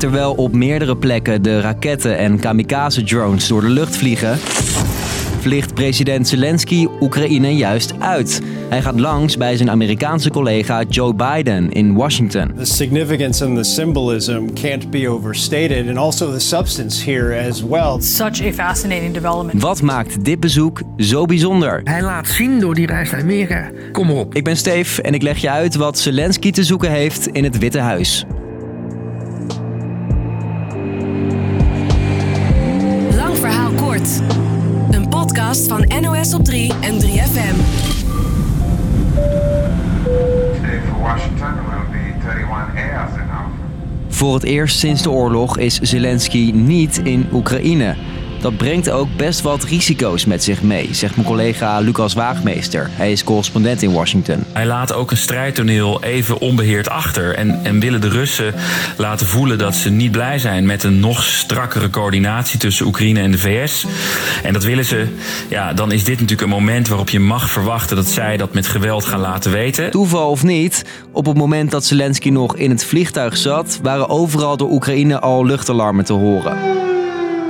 Terwijl op meerdere plekken de raketten en kamikaze-drones door de lucht vliegen, vliegt president Zelensky Oekraïne juist uit. Hij gaat langs bij zijn Amerikaanse collega Joe Biden in Washington. The significance and the symbolism can't be overstated, and also the substance here as well. Such a fascinating development. Wat maakt dit bezoek zo bijzonder? Hij laat zien door die reis naar Amerika. Kom op. Ik ben Steve en ik leg je uit wat Zelensky te zoeken heeft in het Witte Huis. Podcast van NOS op 3 en 3FM. Today for Washington will be 31 hours enough. Voor het eerst sinds de oorlog is Zelensky niet in Oekraïne. Dat brengt ook best wat risico's met zich mee, zegt mijn collega Lucas Waagmeester. Hij is correspondent in Washington. Hij laat ook een strijdtoneel even onbeheerd achter. En, en willen de Russen laten voelen dat ze niet blij zijn met een nog strakkere coördinatie tussen Oekraïne en de VS. En dat willen ze. Ja, dan is dit natuurlijk een moment waarop je mag verwachten dat zij dat met geweld gaan laten weten. Toeval of niet, op het moment dat Zelensky nog in het vliegtuig zat, waren overal door Oekraïne al luchtalarmen te horen.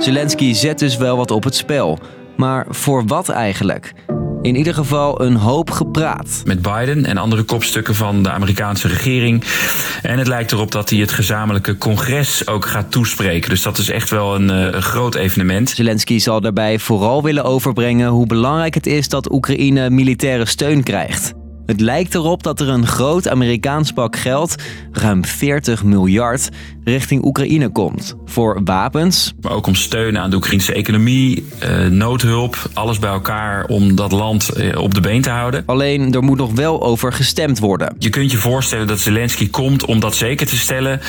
Zelensky zet dus wel wat op het spel. Maar voor wat eigenlijk? In ieder geval een hoop gepraat. Met Biden en andere kopstukken van de Amerikaanse regering. En het lijkt erop dat hij het gezamenlijke congres ook gaat toespreken. Dus dat is echt wel een, eh, een groot evenement. Zelensky zal daarbij vooral willen overbrengen hoe belangrijk het is dat Oekraïne militaire steun krijgt. Het lijkt erop dat er een groot Amerikaans pak geld, ruim 40 miljard, richting Oekraïne komt. Voor wapens, Maar ook om steun aan de Oekraïnse economie, eh, noodhulp, alles bij elkaar om dat land eh, op de been te houden. alleen er moet nog wel over gestemd worden. Je kunt je voorstellen dat Zelensky komt om dat zeker te stellen.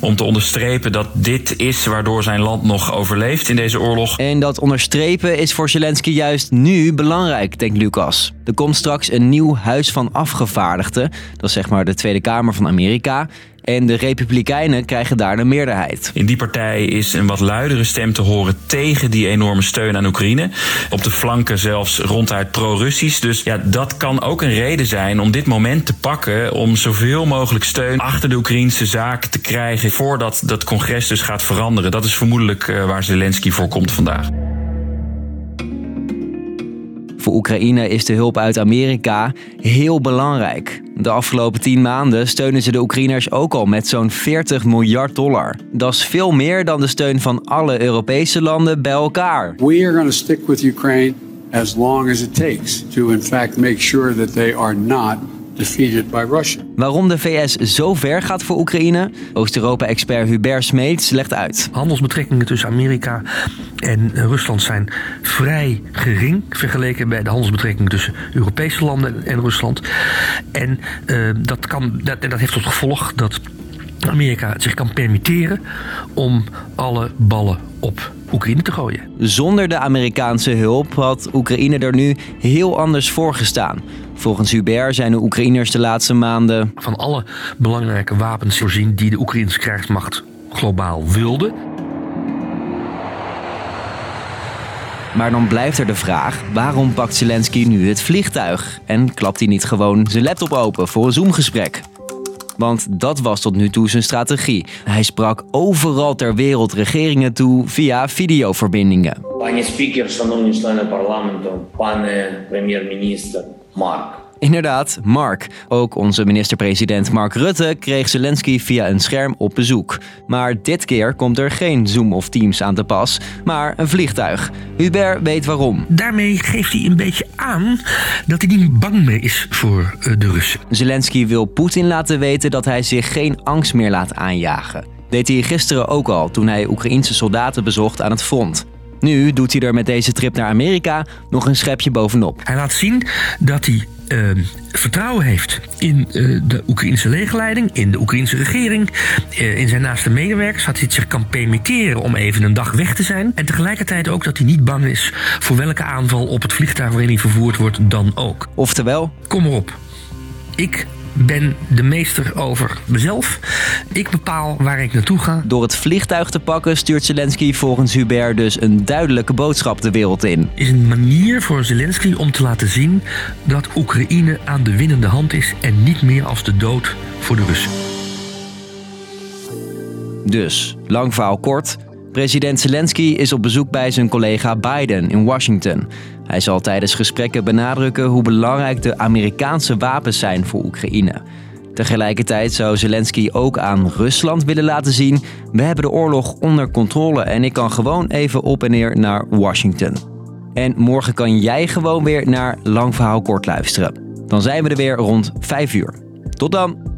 Om te onderstrepen dat dit is waardoor zijn land nog overleeft in deze oorlog. En dat onderstrepen is voor Zelensky juist nu belangrijk, denkt Lucas. Er komt straks een nieuw huis van afgevaardigden. Dat is zeg maar de Tweede Kamer van Amerika. En de Republikeinen krijgen daar de meerderheid. In die partij is een wat luidere stem te horen tegen die enorme steun aan Oekraïne. Op de flanken zelfs ronduit pro-Russisch. Dus ja, dat kan ook een reden zijn om dit moment te pakken om zoveel mogelijk steun achter de Oekraïnse zaak te krijgen voordat dat congres dus gaat veranderen. Dat is vermoedelijk eh, waar Zelensky voor komt vandaag. Voor Oekraïne is de hulp uit Amerika heel belangrijk. De afgelopen 10 maanden steunen ze de Oekraïners ook al met zo'n 40 miljard dollar. Dat is veel meer dan de steun van alle Europese landen bij elkaar. We are going to stick with Ukraine as long as it takes to, in fact, make sure that they are not defeated by Russia. Waarom de VS zo ver gaat voor Oekraïne? Oost-Europa-expert Hubert Smeets legt uit. Handelsbetrekkingen tussen Amerika en Rusland zijn vrij gering vergeleken bij de handelsbetrekkingen tussen Europese landen en Rusland. En eh, dat, kan, dat, en dat heeft tot gevolg dat Amerika zich kan permitteren om alle ballen op Oekraïne te gooien. Zonder de Amerikaanse hulp had Oekraïne er nu heel anders voor gestaan. Volgens Hubert zijn de Oekraïners de laatste maanden Van alle belangrijke wapens voorzien die de Oekraïnse krijgsmacht globaal wilde. Maar dan blijft er de vraag: waarom pakt Zelensky nu het vliegtuig? En klapt hij niet gewoon zijn laptop open voor een Zoom-gesprek? want dat was tot nu toe zijn strategie. Hij sprak overal ter wereld regeringen toe via videoverbindingen. Panie speaker, van czleny parlement, panie premier-minister, Mark. Inderdaad, Mark. Ook onze minister-president Mark Rutte kreeg Zelensky via een scherm op bezoek. Maar dit keer komt er geen Zoom of Teams aan te pas, maar een vliegtuig. Hubert weet waarom. Daarmee geeft hij een beetje aan dat hij niet bang meer is voor eh, de Russen. Zelensky wil Poetin laten weten dat hij zich geen angst meer laat aanjagen. Deed hij gisteren ook al toen hij Oekraïense soldaten bezocht aan het front. Nu doet hij er met deze trip naar Amerika nog een schepje bovenop. Hij laat zien dat hij eh, vertrouwen heeft in eh, de Oekraïnse legerleiding, in de Oekraïnse regering, eh, in zijn naaste medewerkers. Dat hij het zich kan permitteren om even een dag weg te zijn. En tegelijkertijd ook dat hij niet bang is voor welke aanval op het vliegtuig waarin hij vervoerd wordt dan ook. Oftewel, Kom maar op. Ik ben de meester over mezelf. Ik bepaal waar ik naartoe ga. door het vliegtuig te pakken stuurt Zelensky volgens Hubert dus een duidelijke boodschap de wereld in. Is een manier voor Zelensky om te laten zien dat Oekraïne aan de winnende hand is en niet meer als de dood voor de Russen. Dus, lang verhaal kort. President Zelensky is op bezoek bij zijn collega Biden in Washington. Hij zal tijdens gesprekken benadrukken hoe belangrijk de Amerikaanse wapens zijn voor Oekraïne. Tegelijkertijd zou Zelensky ook aan Rusland willen laten zien: we hebben de oorlog onder controle en ik kan gewoon even op en neer naar Washington. En morgen kan jij gewoon weer naar Lang Verhaal Kort luisteren. Dan zijn we er weer rond 5 uur. Tot dan!